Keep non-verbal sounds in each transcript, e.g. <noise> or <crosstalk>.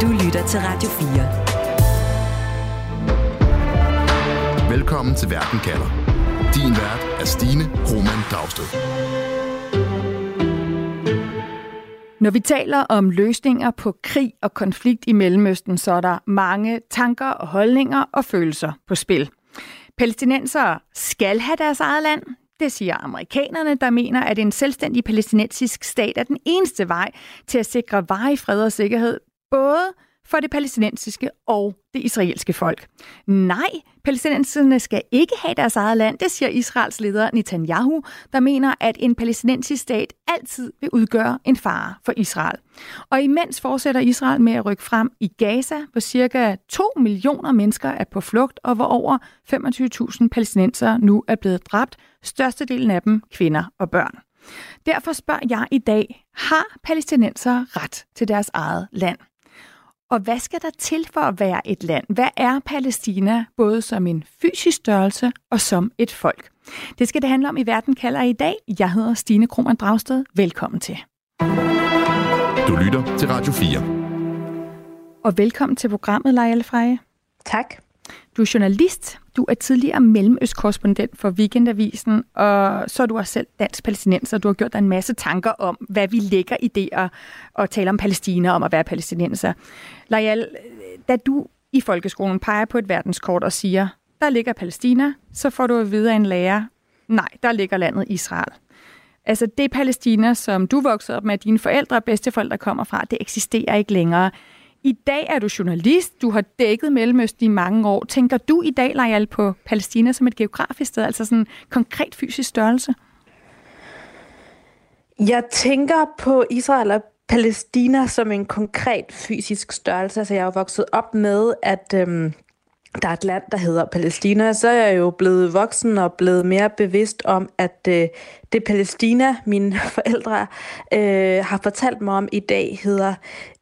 Du lytter til Radio 4. Velkommen til Verden kalder. Din vært er Stine Roman Dragsted. Når vi taler om løsninger på krig og konflikt i Mellemøsten, så er der mange tanker og holdninger og følelser på spil. Palæstinensere skal have deres eget land. Det siger amerikanerne, der mener, at en selvstændig palæstinensisk stat er den eneste vej til at sikre varig fred og sikkerhed, både for det palæstinensiske og det israelske folk. Nej, palæstinenserne skal ikke have deres eget land, det siger Israels leder Netanyahu, der mener, at en palæstinensisk stat altid vil udgøre en fare for Israel. Og imens fortsætter Israel med at rykke frem i Gaza, hvor cirka 2 millioner mennesker er på flugt, og hvor over 25.000 palæstinensere nu er blevet dræbt, størstedelen af dem kvinder og børn. Derfor spørger jeg i dag, har palæstinenser ret til deres eget land? Og hvad skal der til for at være et land? Hvad er Palæstina, både som en fysisk størrelse og som et folk? Det skal det handle om i Verden kalder i dag. Jeg hedder Stine Krohmann Dragsted. Velkommen til. Du lytter til Radio 4. Og velkommen til programmet, Leila Freje. Tak. Du er journalist, du er tidligere mellemøstkorrespondent for Weekendavisen, og så er du også selv dansk palæstinenser. Du har gjort dig en masse tanker om, hvad vi lægger i det at, at tale om Palæstina, om at være palæstinenser. Lajal, da du i folkeskolen peger på et verdenskort og siger, der ligger Palæstina, så får du at vide af en lærer, nej, der ligger landet Israel. Altså det Palæstina, som du voksede op med, dine forældre og bedsteforældre kommer fra, det eksisterer ikke længere. I dag er du journalist, du har dækket Mellemøsten i mange år. Tænker du i dag, Lejal, på Palæstina som et geografisk sted, altså sådan en konkret fysisk størrelse? Jeg tænker på Israel og Palæstina som en konkret fysisk størrelse. Altså, jeg er jo vokset op med, at øhm, der er et land, der hedder Palæstina. Så er jeg jo blevet voksen og blevet mere bevidst om, at øh, det Palæstina, mine <laughs> forældre øh, har fortalt mig om i dag, hedder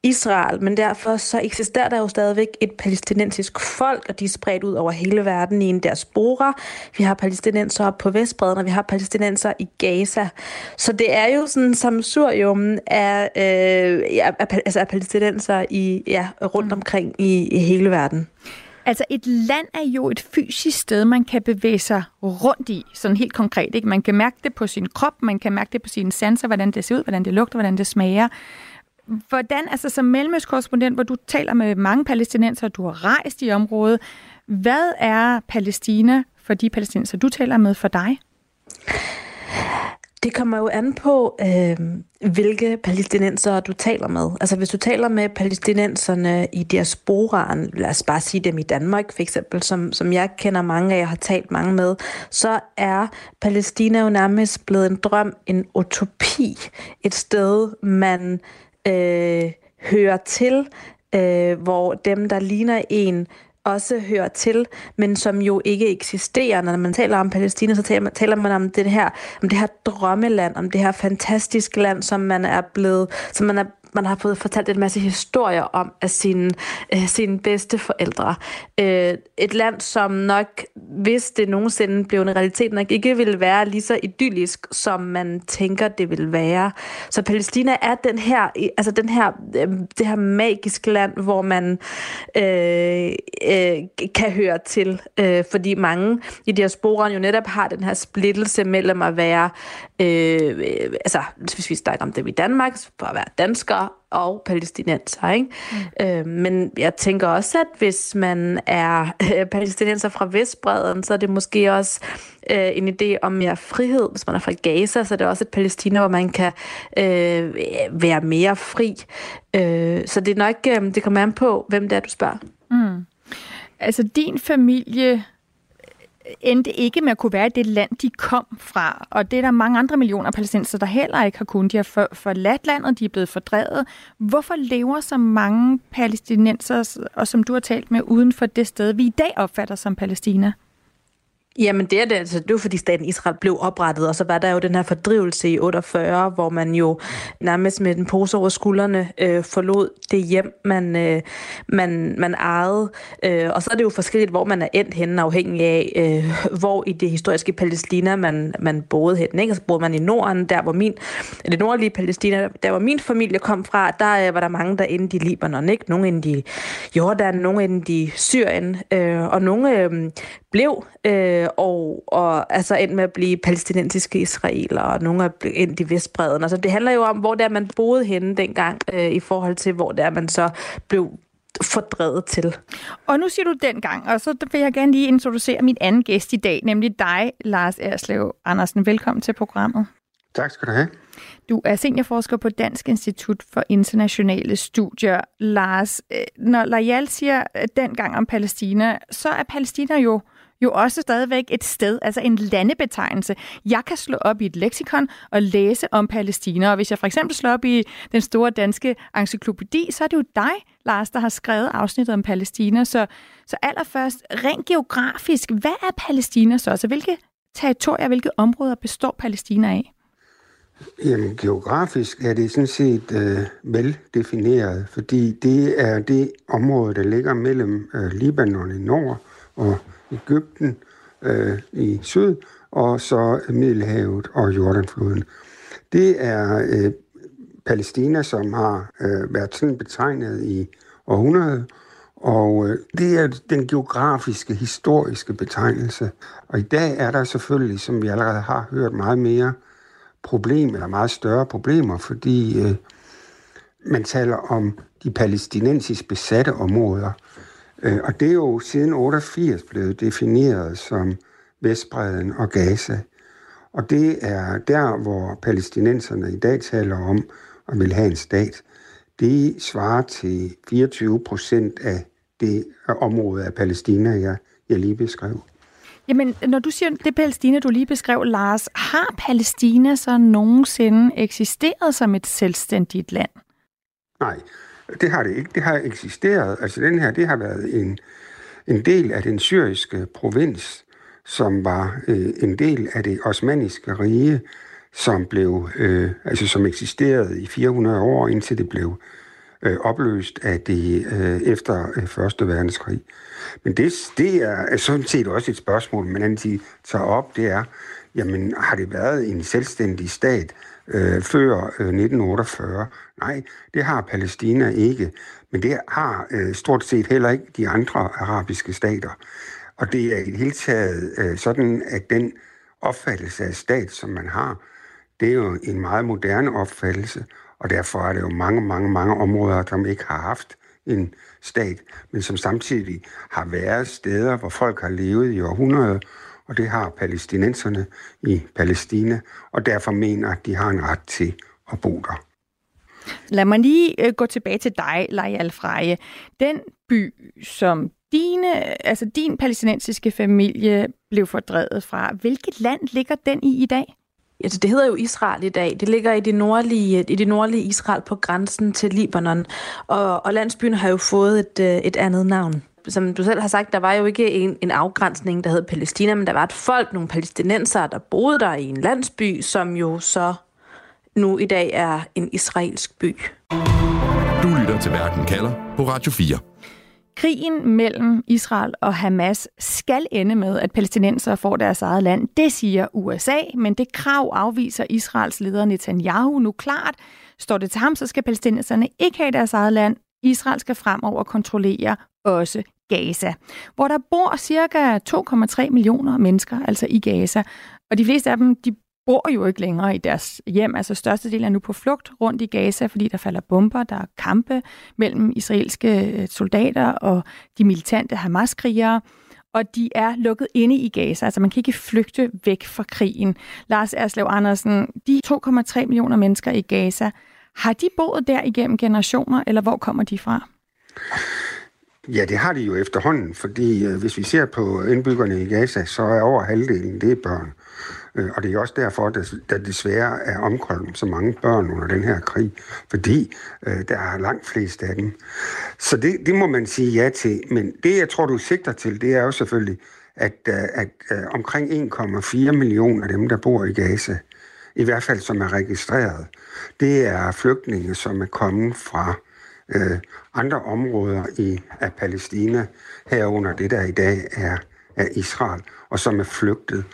Israel, men derfor så eksisterer der jo stadigvæk et palæstinensisk folk, og de er spredt ud over hele verden i en diaspora. Vi har palæstinenser på Vestbreden, og vi har palæstinenser i Gaza. Så det er jo sådan samsurium af, øh, af, altså af palæstinenser i, ja, rundt mm. omkring i, i hele verden. Altså et land er jo et fysisk sted, man kan bevæge sig rundt i, sådan helt konkret. Ikke? Man kan mærke det på sin krop, man kan mærke det på sine sanser, hvordan det ser ud, hvordan det lugter, hvordan det smager. Hvordan, altså som mellemøstkorrespondent, hvor du taler med mange palæstinenser, du har rejst i området, hvad er Palæstina for de palæstinenser, du taler med for dig? Det kommer jo an på, øh, hvilke palæstinenser du taler med. Altså hvis du taler med palæstinenserne i diasporaen, lad os bare sige dem i Danmark for eksempel, som, som jeg kender mange af, jeg har talt mange med, så er Palæstina jo nærmest blevet en drøm, en utopi, et sted, man øh, hører til, øh, hvor dem, der ligner en, også hører til, men som jo ikke eksisterer. Når man taler om Palæstina, så taler man, taler man om det her, om det her drømmeland, om det her fantastiske land, som man er blevet, som man er man har fået fortalt en masse historier om af sine, øh, sine bedste forældre. Øh, et land, som nok, hvis det nogensinde blev en realitet, nok ikke ville være lige så idyllisk, som man tænker, det vil være. Så Palæstina er den her, altså den her, øh, det her magiske land, hvor man øh, øh, kan høre til, øh, fordi mange i diasporen jo netop har den her splittelse mellem at være, øh, øh altså hvis vi snakker om det i Danmark, for at være dansker, og palæstinenser. Ikke? Mm. Øh, men jeg tænker også, at hvis man er øh, palæstinenser fra Vestbreden, så er det måske også øh, en idé om mere frihed. Hvis man er fra Gaza, så er det også et Palæstina, hvor man kan øh, være mere fri. Øh, så det er nok, øh, det kommer an på, hvem det er, du spørger. Mm. Altså din familie endte ikke med at kunne være i det land, de kom fra. Og det er der mange andre millioner palæstinenser, der heller ikke har kunnet. De har for, forladt landet, de er blevet fordrevet. Hvorfor lever så mange palæstinenser, og som du har talt med, uden for det sted, vi i dag opfatter som Palæstina? Jamen det er det, altså, det var fordi staten Israel blev oprettet, og så var der jo den her fordrivelse i 48, hvor man jo nærmest med den pose over skuldrene øh, forlod det hjem, man, øh, man, man ejede. Øh, og så er det jo forskelligt, hvor man er endt henne, afhængig af, øh, hvor i det historiske Palæstina man, man boede henne. Ikke? Så boede man i Norden, der hvor min, det nordlige Palæstina, der hvor min familie kom fra, der øh, var der mange, der endte i Libanon. Ikke? Nogle endte i Jordan, nogle endte i Syrien, øh, og nogle øh, blev øh, og, og altså endte med at blive palæstinensiske israeler, og nogle er endt i Vestbreden. Altså, det handler jo om, hvor der man boede henne dengang, øh, i forhold til, hvor der man så blev fordrevet til. Og nu siger du dengang, og så vil jeg gerne lige introducere min anden gæst i dag, nemlig dig, Lars Erslev Andersen. Velkommen til programmet. Tak skal du have. Du er seniorforsker på Dansk Institut for Internationale Studier. Lars, øh, når Lajal siger dengang om Palæstina, så er Palæstina jo jo også stadigvæk et sted, altså en landebetegnelse. Jeg kan slå op i et leksikon og læse om Palæstina, og hvis jeg for eksempel slår op i den store danske encyklopædi, så er det jo dig, Lars, der har skrevet afsnittet om Palæstina. Så, så allerførst, rent geografisk, hvad er Palæstina så? Altså, hvilke territorier, hvilke områder består Palæstina af? Jamen, geografisk er det sådan set øh, veldefineret, fordi det er det område, der ligger mellem øh, Libanon i nord og Ægypten øh, i syd, og så Middelhavet og Jordanfloden. Det er øh, Palæstina, som har øh, været sådan betegnet i århundrede, og øh, det er den geografiske, historiske betegnelse. Og i dag er der selvfølgelig, som vi allerede har hørt, meget mere problem, eller meget større problemer, fordi øh, man taler om de palæstinensisk besatte områder, og det er jo siden 88 blevet defineret som Vestbreden og Gaza. Og det er der, hvor palæstinenserne i dag taler om at vil have en stat. Det svarer til 24 procent af det område af Palæstina, jeg, jeg lige beskrev. Jamen, når du siger det Palæstina, du lige beskrev, Lars, har Palæstina så nogensinde eksisteret som et selvstændigt land? Nej, det har det ikke. Det har eksisteret. Altså den her, det har været en, en del af den syriske provins, som var øh, en del af det osmaniske rige, som blev, øh, altså som eksisterede i 400 år, indtil det blev øh, opløst af det øh, efter øh, Første Verdenskrig. Men det, det er sådan set også et spørgsmål, man altid tager op, det er, jamen har det været en selvstændig stat øh, før øh, 1948? Nej, det har Palæstina ikke, men det har øh, stort set heller ikke de andre arabiske stater. Og det er i det hele taget øh, sådan, at den opfattelse af stat, som man har, det er jo en meget moderne opfattelse, og derfor er det jo mange, mange, mange områder, som ikke har haft en stat, men som samtidig har været steder, hvor folk har levet i århundreder, og det har palæstinenserne i Palæstina, og derfor mener, at de har en ret til at bo der. Lad mig lige øh, gå tilbage til dig, Lejal Freje. Den by, som dine, altså din palæstinensiske familie blev fordrevet fra, hvilket land ligger den i i dag? Altså, det hedder jo Israel i dag. Det ligger i det nordlige, i det nordlige Israel på grænsen til Libanon. Og, og landsbyen har jo fået et, øh, et andet navn. Som du selv har sagt, der var jo ikke en, en afgrænsning, der hed Palæstina, men der var et folk, nogle palæstinenser, der boede der i en landsby, som jo så nu i dag er en israelsk by. Du lytter til Verden kalder på Radio 4. Krigen mellem Israel og Hamas skal ende med, at palæstinenser får deres eget land. Det siger USA, men det krav afviser Israels leder Netanyahu nu klart. Står det til ham, så skal palæstinenserne ikke have deres eget land. Israel skal fremover kontrollere også Gaza, hvor der bor cirka 2,3 millioner mennesker, altså i Gaza. Og de fleste af dem, de bor jo ikke længere i deres hjem. Altså størstedelen er nu på flugt rundt i Gaza, fordi der falder bomber, der er kampe mellem israelske øh, soldater og de militante Hamas-krigere og de er lukket inde i Gaza. Altså man kan ikke flygte væk fra krigen. Lars Erslev Andersen, de 2,3 millioner mennesker i Gaza, har de boet der igennem generationer, eller hvor kommer de fra? Ja, det har de jo efterhånden, fordi øh, hvis vi ser på indbyggerne i Gaza, så er over halvdelen det er børn. Øh, og det er også derfor, at der desværre er omkommet så mange børn under den her krig, fordi øh, der er langt flest af dem. Så det, det må man sige ja til. Men det, jeg tror, du sigter til, det er jo selvfølgelig, at, øh, at, at omkring 1,4 millioner af dem, der bor i Gaza, i hvert fald som er registreret, det er flygtninge, som er kommet fra øh, andre områder i af Palæstina, herunder det, der i dag er er Israel, og som er flygtet.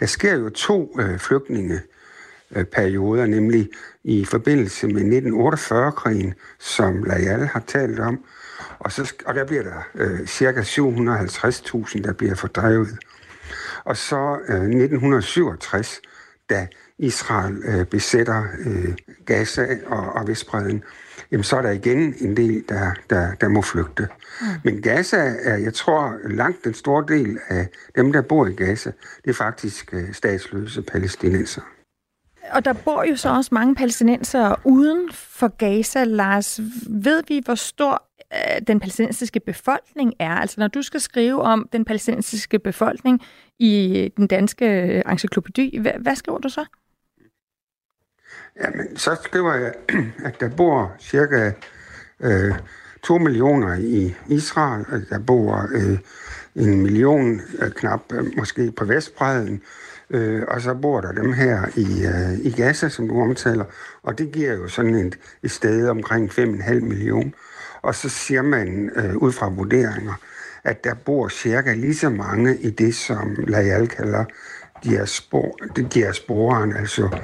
Der sker jo to øh, flygtningeperioder, nemlig i forbindelse med 1948-krigen, som Layal har talt om, og, så, og der bliver der øh, cirka 750.000, der bliver fordrevet. Og så øh, 1967, da Israel øh, besætter øh, Gaza og, og Vestbreden, jamen så er der igen en del, der, der, der må flygte. Mm. Men Gaza er, jeg tror, langt den store del af dem, der bor i Gaza, det er faktisk øh, statsløse palæstinenser. Og der bor jo så også mange palæstinenser uden for Gaza, Lars. Ved vi, hvor stor øh, den palæstinensiske befolkning er? Altså når du skal skrive om den palæstinensiske befolkning i den danske encyklopædi, hvad, hvad skriver du så? Jamen, så skriver jeg, <clears throat> at der bor cirka øh, 2 millioner i Israel, at der bor øh, en million øh, knap øh, måske på Vestbredden, øh, og så bor der dem her i, øh, i Gaza, som du omtaler, og det giver jo sådan et, et sted omkring 5,5 millioner. Og så siger man øh, ud fra vurderinger, at der bor cirka lige så mange i det, som Layal kalder diaspor, diasporen, altså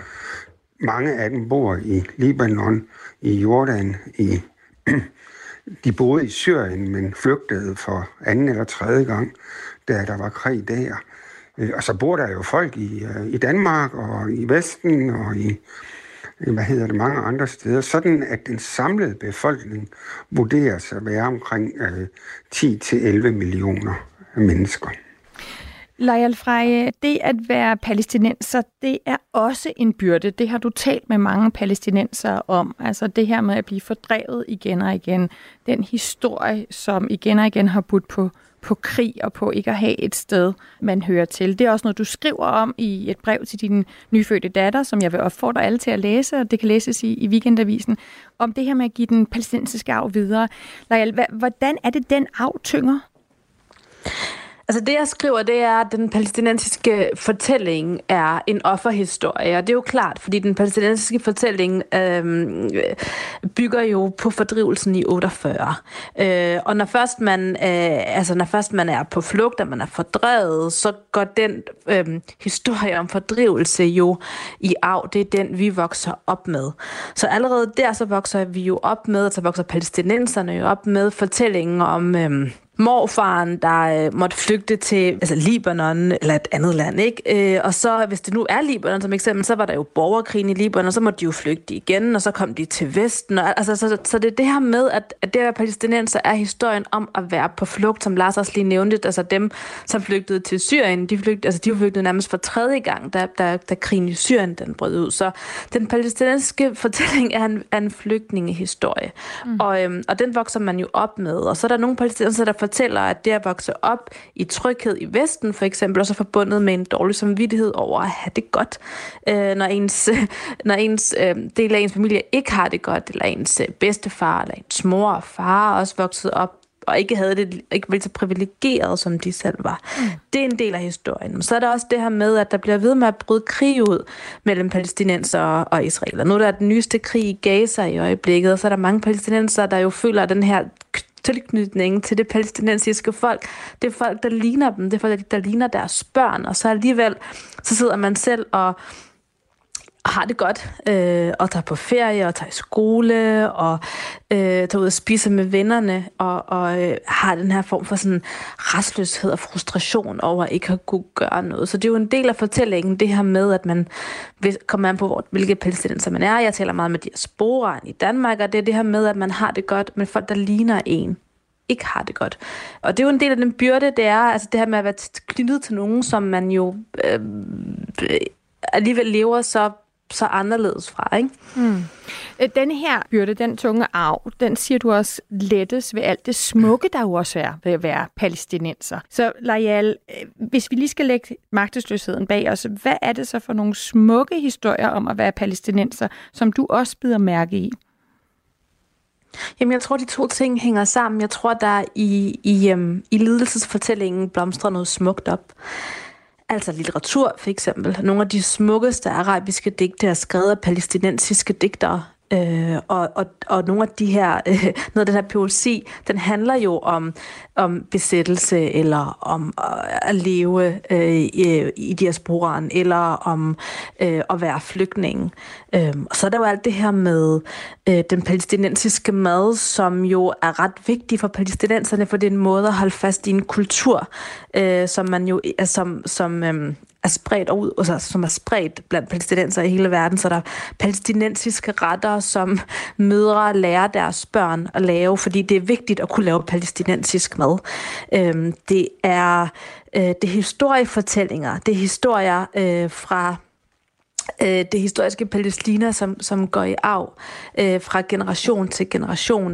mange af dem bor i Libanon, i Jordan, i <clears throat> de boede i Syrien, men flygtede for anden eller tredje gang, da der var krig der. Øh, og så bor der jo folk i, øh, i Danmark og i Vesten og i, hvad hedder det, mange andre steder, sådan at den samlede befolkning vurderes at være omkring øh, 10-11 millioner mennesker. Lajal Freje, det at være palæstinenser, det er også en byrde. Det har du talt med mange palæstinenser om. Altså det her med at blive fordrevet igen og igen. Den historie, som igen og igen har budt på, på krig og på ikke at have et sted, man hører til. Det er også noget, du skriver om i et brev til din nyfødte datter, som jeg vil opfordre alle til at læse, og det kan læses i, i Weekendavisen, om det her med at give den palæstinensiske arv videre. Lajal, hvordan er det, den arv tynger? Altså det, jeg skriver, det er, at den palæstinensiske fortælling er en offerhistorie, og det er jo klart, fordi den palæstinensiske fortælling øh, bygger jo på fordrivelsen i 48. Øh, og når først, man, øh, altså når først man er på flugt, og man er fordrevet, så går den øh, historie om fordrivelse jo i arv. Det er den, vi vokser op med. Så allerede der, så vokser vi jo op med, så vokser palæstinenserne jo op med fortællingen om... Øh, morfaren, der øh, måtte flygte til altså Libanon eller et andet land. Ikke? Øh, og så, hvis det nu er Libanon som eksempel, så var der jo borgerkrigen i Libanon, og så måtte de jo flygte igen, og så kom de til Vesten. Og, altså, så, så det er det her med, at, at det her palæstinenser er historien om at være på flugt, som Lars også lige nævnte. Altså dem, som flygtede til Syrien, de, flygtede, altså, de flygtede nærmest for tredje gang, da, da, da krigen i Syrien den brød ud. Så den palæstinensiske fortælling er en, er en flygtningehistorie. Mm. Og, øhm, og den vokser man jo op med. Og så er der nogle palæstinenser, der fortæller, at det at vokse op i tryghed i Vesten, for eksempel, også er forbundet med en dårlig samvittighed over at have det godt. Øh, når ens, <laughs> når ens øh, del af ens familie ikke har det godt, eller ens øh, bedstefar, eller ens mor og far også vokset op og ikke havde det ikke var så privilegeret, som de selv var. Mm. Det er en del af historien. Så er der også det her med, at der bliver ved med at bryde krig ud mellem palæstinenser og israeler. Nu er der den nyeste krig i Gaza i øjeblikket, og så er der mange palæstinenser, der jo føler, den her tilknytning til det palæstinensiske folk. Det er folk, der ligner dem. Det er folk, der ligner deres børn. Og så alligevel, så sidder man selv og har det godt, øh, og tager på ferie, og tager i skole, og øh, tager ud og spiser med vennerne, og, og øh, har den her form for sådan restløshed og frustration over at ikke at kunne gøre noget. Så det er jo en del af fortællingen, det her med, at man kommer an på, hvor, hvilke palæstinenser man er. Jeg taler meget med diasporaen i Danmark, og det er det her med, at man har det godt med folk, der ligner en ikke har det godt. Og det er jo en del af den byrde, det er altså det her med at være knyttet til nogen, som man jo øh, øh alligevel lever så så anderledes fra. Ikke? Mm. Den her byrde, den tunge arv, den siger du også lettes ved alt det smukke, der jo også er ved at være palæstinenser. Så Lajal, øh, hvis vi lige skal lægge magtesløsheden bag os, hvad er det så for nogle smukke historier om at være palæstinenser, som du også bider mærke i? Jamen, jeg tror, de to ting hænger sammen. Jeg tror, der i, i, um, i lidelsesfortællingen blomstrer noget smukt op. Altså litteratur, for eksempel. Nogle af de smukkeste arabiske digte er skrevet af palæstinensiske digtere. Øh, og, og, og nogle af de her, øh, <laughs> noget af den her poesi, den handler jo om, om besættelse, eller om øh, at leve øh, i, øh, i diasporaen, eller om øh, at være flygtning. Øh, og så er der jo alt det her med øh, den palæstinensiske mad, som jo er ret vigtig for palæstinenserne, for det er en måde at holde fast i en kultur, øh, som man jo, altså, som, som øh, er spredt ud, altså, som er spredt blandt palæstinenser i hele verden. Så der er palæstinensiske retter, som mødre lærer deres børn at lave, fordi det er vigtigt at kunne lave palæstinensisk mad. Øhm, det er øh, det er historiefortællinger, det er historier øh, fra øh, det historiske Palæstina, som, som går i arv øh, fra generation til generation.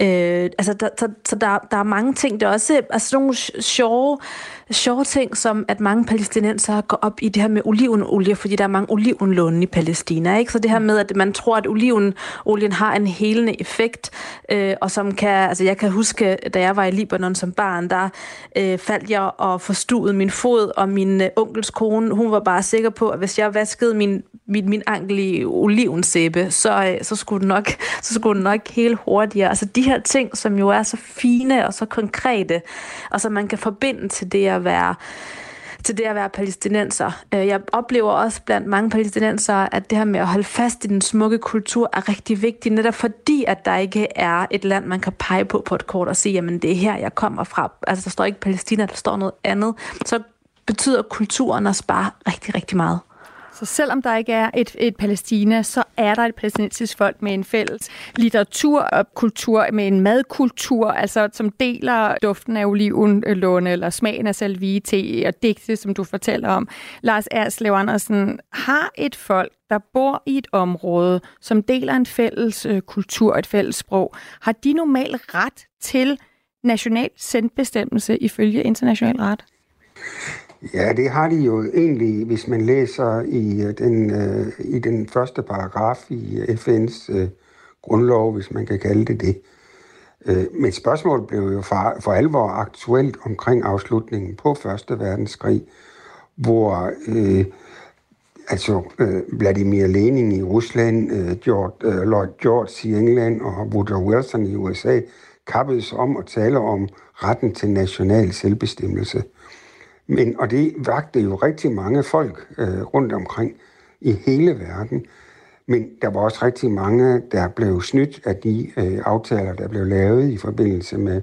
Øh, altså, der, så, så der, der er mange ting. Det er også altså, nogle sjove sjove ting, som at mange palæstinenser går op i det her med olivenolie, fordi der er mange olivenlåne i Palæstina. Ikke? Så det her med, at man tror, at olivenolien har en helende effekt, øh, og som kan, altså jeg kan huske, da jeg var i Libanon som barn, der øh, faldt jeg og forstuede min fod, og min øh, onkels kone, hun var bare sikker på, at hvis jeg vaskede min, min, min ankel i olivensæbe, så, øh, så, skulle den nok, <laughs> så skulle den nok helt hurtigere. Altså de her ting, som jo er så fine og så konkrete, og som man kan forbinde til det at være til det at være palæstinenser. Øh, jeg oplever også blandt mange palæstinenser, at det her med at holde fast i den smukke kultur er rigtig vigtigt, netop fordi, at der ikke er et land, man kan pege på på et kort og sige, jamen det er her, jeg kommer fra. Altså der står ikke Palæstina, der står noget andet. Så betyder kulturen også bare rigtig, rigtig meget. Så selvom der ikke er et, et Palæstina, så er der et palæstinensisk folk med en fælles litteratur og kultur, med en madkultur, altså som deler duften af olivenlåne øh, eller smagen af salvie, te og digte, som du fortæller om. Lars Erslev Andersen, har et folk, der bor i et område, som deler en fælles øh, kultur, et fælles sprog, har de normalt ret til national selvbestemmelse ifølge international ret? Ja, det har de jo egentlig, hvis man læser i øh, den, øh, i den første paragraf i øh, FN's øh, grundlov, hvis man kan kalde det det. Øh, men spørgsmålet blev jo for, for alvor aktuelt omkring afslutningen på Første Verdenskrig, hvor øh, altså øh, Vladimir Lenin i Rusland, øh, George, øh, Lloyd George i England og Woodrow Wilson i USA kappedes om at tale om retten til national selvbestemmelse. Men, og det vagte jo rigtig mange folk øh, rundt omkring i hele verden. Men der var også rigtig mange, der blev snydt af de øh, aftaler, der blev lavet i forbindelse med,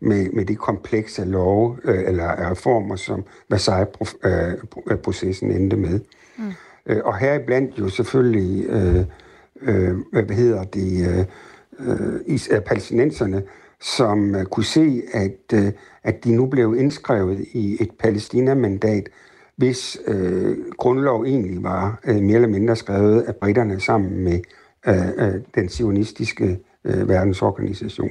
med, med de komplekse love øh, eller reformer, som Versailles-processen øh, endte med. Mm. Øh, og heriblandt jo selvfølgelig, øh, øh, hvad hedder det, øh, øh, palæstinenserne, som uh, kunne se, at, øh, at de nu blev indskrevet i et Palæstina-mandat, hvis øh, grundlov egentlig var øh, mere eller mindre skrevet af britterne sammen med øh, øh, den sionistiske øh, verdensorganisation.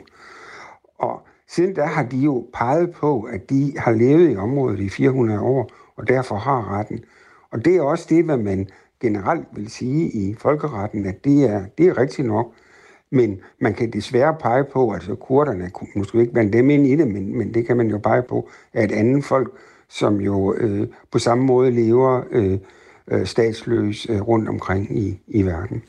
Og siden da har de jo peget på, at de har levet i området i 400 år, og derfor har retten. Og det er også det, hvad man generelt vil sige i folkeretten, at det er, det er rigtigt nok. Men man kan desværre pege på, altså kurderne, måske ikke blande dem ind i det, men, men det kan man jo pege på, at et andet folk, som jo øh, på samme måde lever øh, øh, statsløs øh, rundt omkring i, i verden.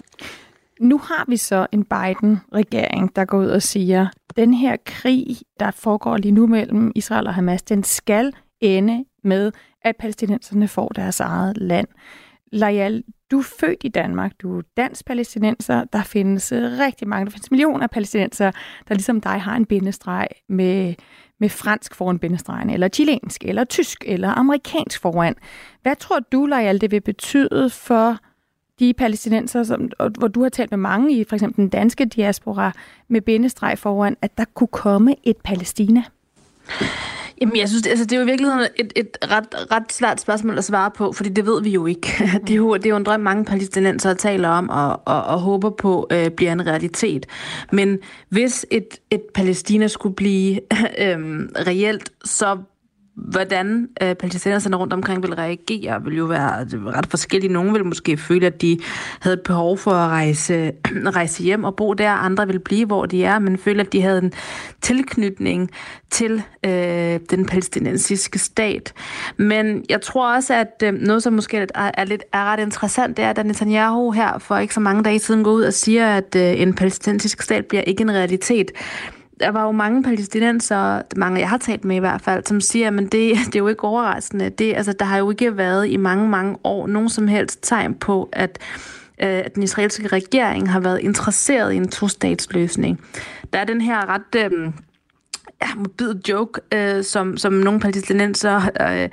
Nu har vi så en Biden-regering, der går ud og siger, den her krig, der foregår lige nu mellem Israel og Hamas, den skal ende med, at palæstinenserne får deres eget land. Lajal, du er født i Danmark, du er dansk palæstinenser, der findes øh, rigtig mange, der findes millioner af palæstinenser, der ligesom dig har en bindestreg med, med fransk foran bindestregen, eller chilensk, eller tysk, eller amerikansk foran. Hvad tror du, alt det vil betyde for de palæstinenser, som, hvor du har talt med mange i for eksempel den danske diaspora med bindestreg foran, at der kunne komme et Palæstina? Jamen, jeg synes, altså, det er jo i virkeligheden et, et ret, ret svært spørgsmål at svare på, fordi det ved vi jo ikke. <laughs> Det er jo, det er jo en drøm, mange palæstinenser taler om og, og, og håber på øh, bliver en realitet. Men hvis et, et Palæstina skulle blive <laughs> øh, reelt, så hvordan øh, palæstinenserne rundt omkring vil reagere, vil jo være ret forskellige. Nogle vil måske føle, at de havde et behov for at rejse, <clears throat> rejse hjem og bo der. Andre vil blive, hvor de er, men føle, at de havde en tilknytning til øh, den palæstinensiske stat. Men jeg tror også, at øh, noget, som måske er, er, lidt, er ret interessant, det er, at Netanyahu her for ikke så mange dage siden går ud og siger, at øh, en palæstinensisk stat bliver ikke en realitet der var jo mange palæstinenser, mange jeg har talt med i hvert fald, som siger, at det, det er jo ikke overraskende. Det, altså, der har jo ikke været i mange, mange år nogen som helst tegn på, at, øh, at den israelske regering har været interesseret i en to-statsløsning. Der er den her ret... Øh, ja, morbid joke, øh, som, som nogle palæstinenser øh,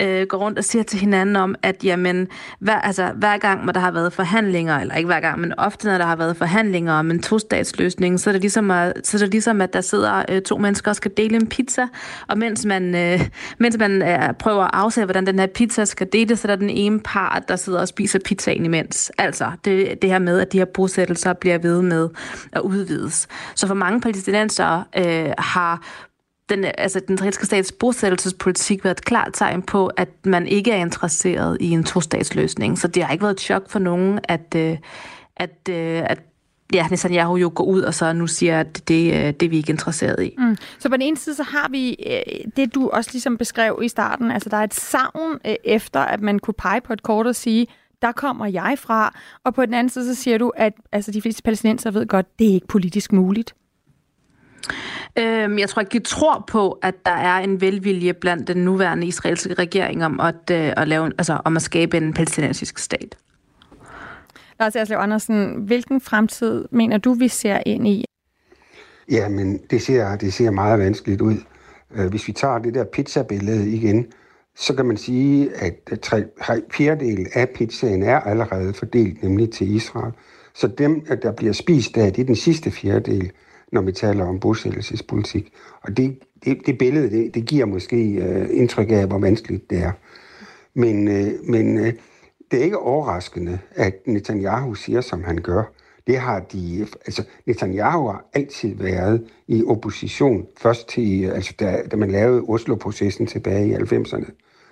øh, går rundt og siger til hinanden om, at jamen, hver, altså, hver gang, når der har været forhandlinger, eller ikke hver gang, men ofte, når der har været forhandlinger om en to-statsløsning, så er det ligesom, at, så er det ligesom, at der sidder øh, to mennesker og skal dele en pizza, og mens man, øh, mens man øh, prøver at afsætte, hvordan den her pizza skal deles, så er der den ene part, der sidder og spiser pizzaen imens. Altså, det, det her med, at de her bosættelser bliver ved med at udvides. Så for mange palæstinenser øh, har den, altså, den israelske stats bosættelsespolitik været et klart tegn på, at man ikke er interesseret i en to-statsløsning. Så det har ikke været et chok for nogen, at, øh, at, øh, at ja, Netanyahu jo går ud og så nu siger, at det, øh, det er vi ikke interesseret i. Mm. Så på den ene side, så har vi øh, det, du også ligesom beskrev i starten. Altså, der er et savn øh, efter, at man kunne pege på et kort og sige, der kommer jeg fra. Og på den anden side, så siger du, at altså, de fleste palæstinenser ved godt, det er ikke politisk muligt. Øhm, jeg tror ikke, de tror på, at der er en velvilje blandt den nuværende israelske regering om at, øh, at, lave, altså, om at skabe en palæstinensisk stat. Lars Erslev Andersen, hvilken fremtid mener du, vi ser ind i? Ja, men det ser, det ser meget vanskeligt ud. Øh, hvis vi tager det der pizzabillede igen, så kan man sige, at tre, fjerdedel af pizzaen er allerede fordelt, nemlig til Israel. Så dem, der bliver spist af, det er den sidste fjerdedel når vi taler om bosættelsespolitik. Og det, det, det billede, det, det giver måske øh, indtryk af, hvor vanskeligt det er. Men, øh, men øh, det er ikke overraskende, at Netanyahu siger, som han gør. Det har de, altså Netanyahu har altid været i opposition. Først til, øh, altså da, da man lavede Oslo-processen tilbage i 90'erne,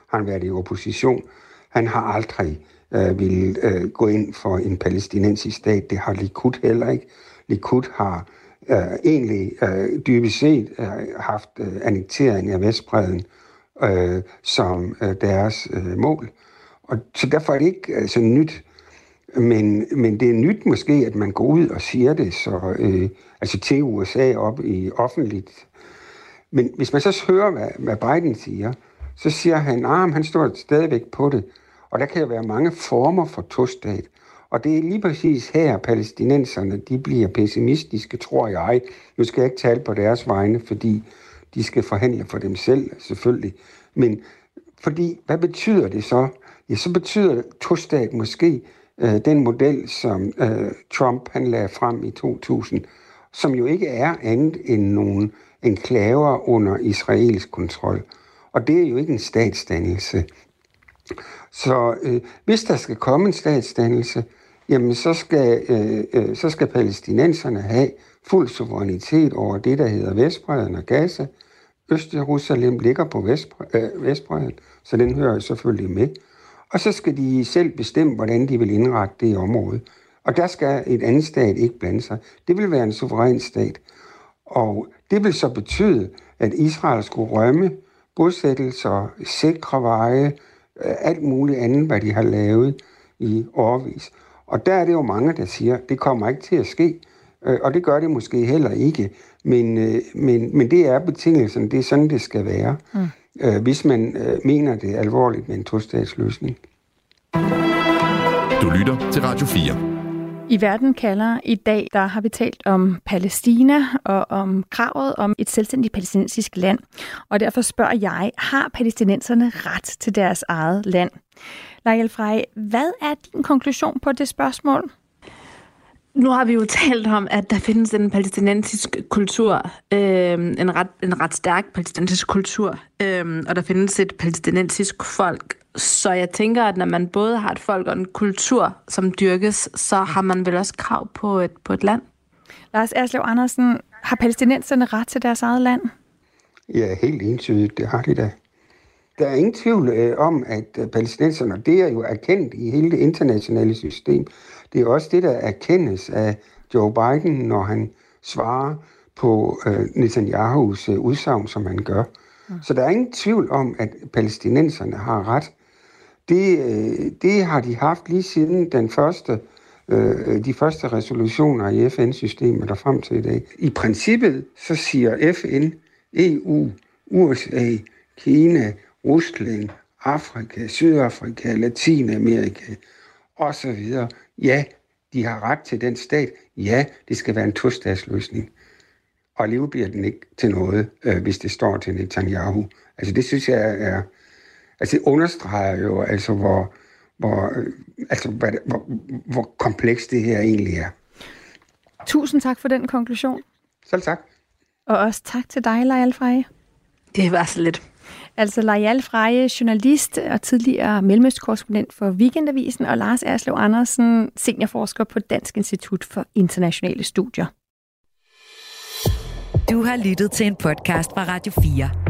har han været i opposition. Han har aldrig øh, vil øh, gå ind for en palæstinensisk stat. Det har Likud heller ikke. Likud har øh, egentlig øh, dybest set øh, haft øh, annektering af Vestbreden øh, som øh, deres øh, mål. Og så derfor er det ikke øh, så nyt. Men, men det er nyt måske, at man går ud og siger det så, øh, altså til USA op i offentligt. Men hvis man så hører, hvad, hvad Biden siger, så siger han, at ah, han står stadigvæk på det. Og der kan jo være mange former for tostat. Og det er lige præcis her, palæstinenserne de bliver pessimistiske, tror jeg. Nu skal jeg ikke tale på deres vegne, fordi de skal forhandle for dem selv, selvfølgelig. Men fordi, hvad betyder det så? Ja, så betyder to-stat måske øh, den model, som øh, Trump han lagde frem i 2000, som jo ikke er andet end nogle enklaver under israelsk kontrol. Og det er jo ikke en statsdannelse. Så øh, hvis der skal komme en statsdannelse, jamen så skal, øh, øh, så skal palæstinenserne have fuld suverænitet over det, der hedder Vestbreden og Gaza. Øst-Jerusalem ligger på øh, Vestbreden, så den hører selvfølgelig med. Og så skal de selv bestemme, hvordan de vil indrette det område. Og der skal et andet stat ikke blande sig. Det vil være en suveræn stat. Og det vil så betyde, at Israel skulle rømme bosættelser, sikre veje, øh, alt muligt andet, hvad de har lavet i årvis. Og der er det jo mange, der siger, at det kommer ikke til at ske. Øh, og det gør det måske heller ikke. Men, øh, men, men det er betingelsen. Det er sådan, det skal være. Mm. Øh, hvis man mener det alvorligt med en tostatsløsning. Du lytter til Radio 4. I Verden kalder i dag, der har vi talt om Palæstina og om kravet om et selvstændigt palæstinensisk land. Og derfor spørger jeg, har palæstinenserne ret til deres eget land? Lejel Frey, hvad er din konklusion på det spørgsmål? Nu har vi jo talt om, at der findes en palæstinensisk kultur, øh, en, ret, en ret stærk palæstinensisk kultur, øh, og der findes et palæstinensisk folk. Så jeg tænker, at når man både har et folk og en kultur, som dyrkes, så har man vel også krav på et, på et land. Lars Erslev Andersen, har palæstinenserne ret til deres eget land? Ja, helt entydigt, det har de da. Der er ingen tvivl øh, om, at øh, palæstinenserne, det er jo erkendt i hele det internationale system. Det er også det, der erkendes af Joe Biden, når han svarer på øh, Netanyahus øh, udsagn, som han gør. Så der er ingen tvivl om, at palæstinenserne har ret. Det, øh, det har de haft lige siden den første, øh, de første resolutioner i FN-systemet og frem til i dag. I princippet så siger FN, EU, USA, Kina, Rusland, Afrika, Sydafrika, Latinamerika osv. Ja, de har ret til den stat. Ja, det skal være en tostatsløsning. Og alligevel bliver den ikke til noget, øh, hvis det står til Netanyahu. Altså det synes jeg er... Altså det understreger jo, altså hvor, hvor, altså, hvad, hvor, hvor komplekst det her egentlig er. Tusind tak for den konklusion. Selv tak. Og også tak til dig, Lejal Freje. Det var så lidt. Altså Lejal Freje, journalist og tidligere mellemøstkorrespondent for Weekendavisen, og Lars Erslev Andersen, seniorforsker på Dansk Institut for Internationale Studier. Du har lyttet til en podcast fra Radio 4.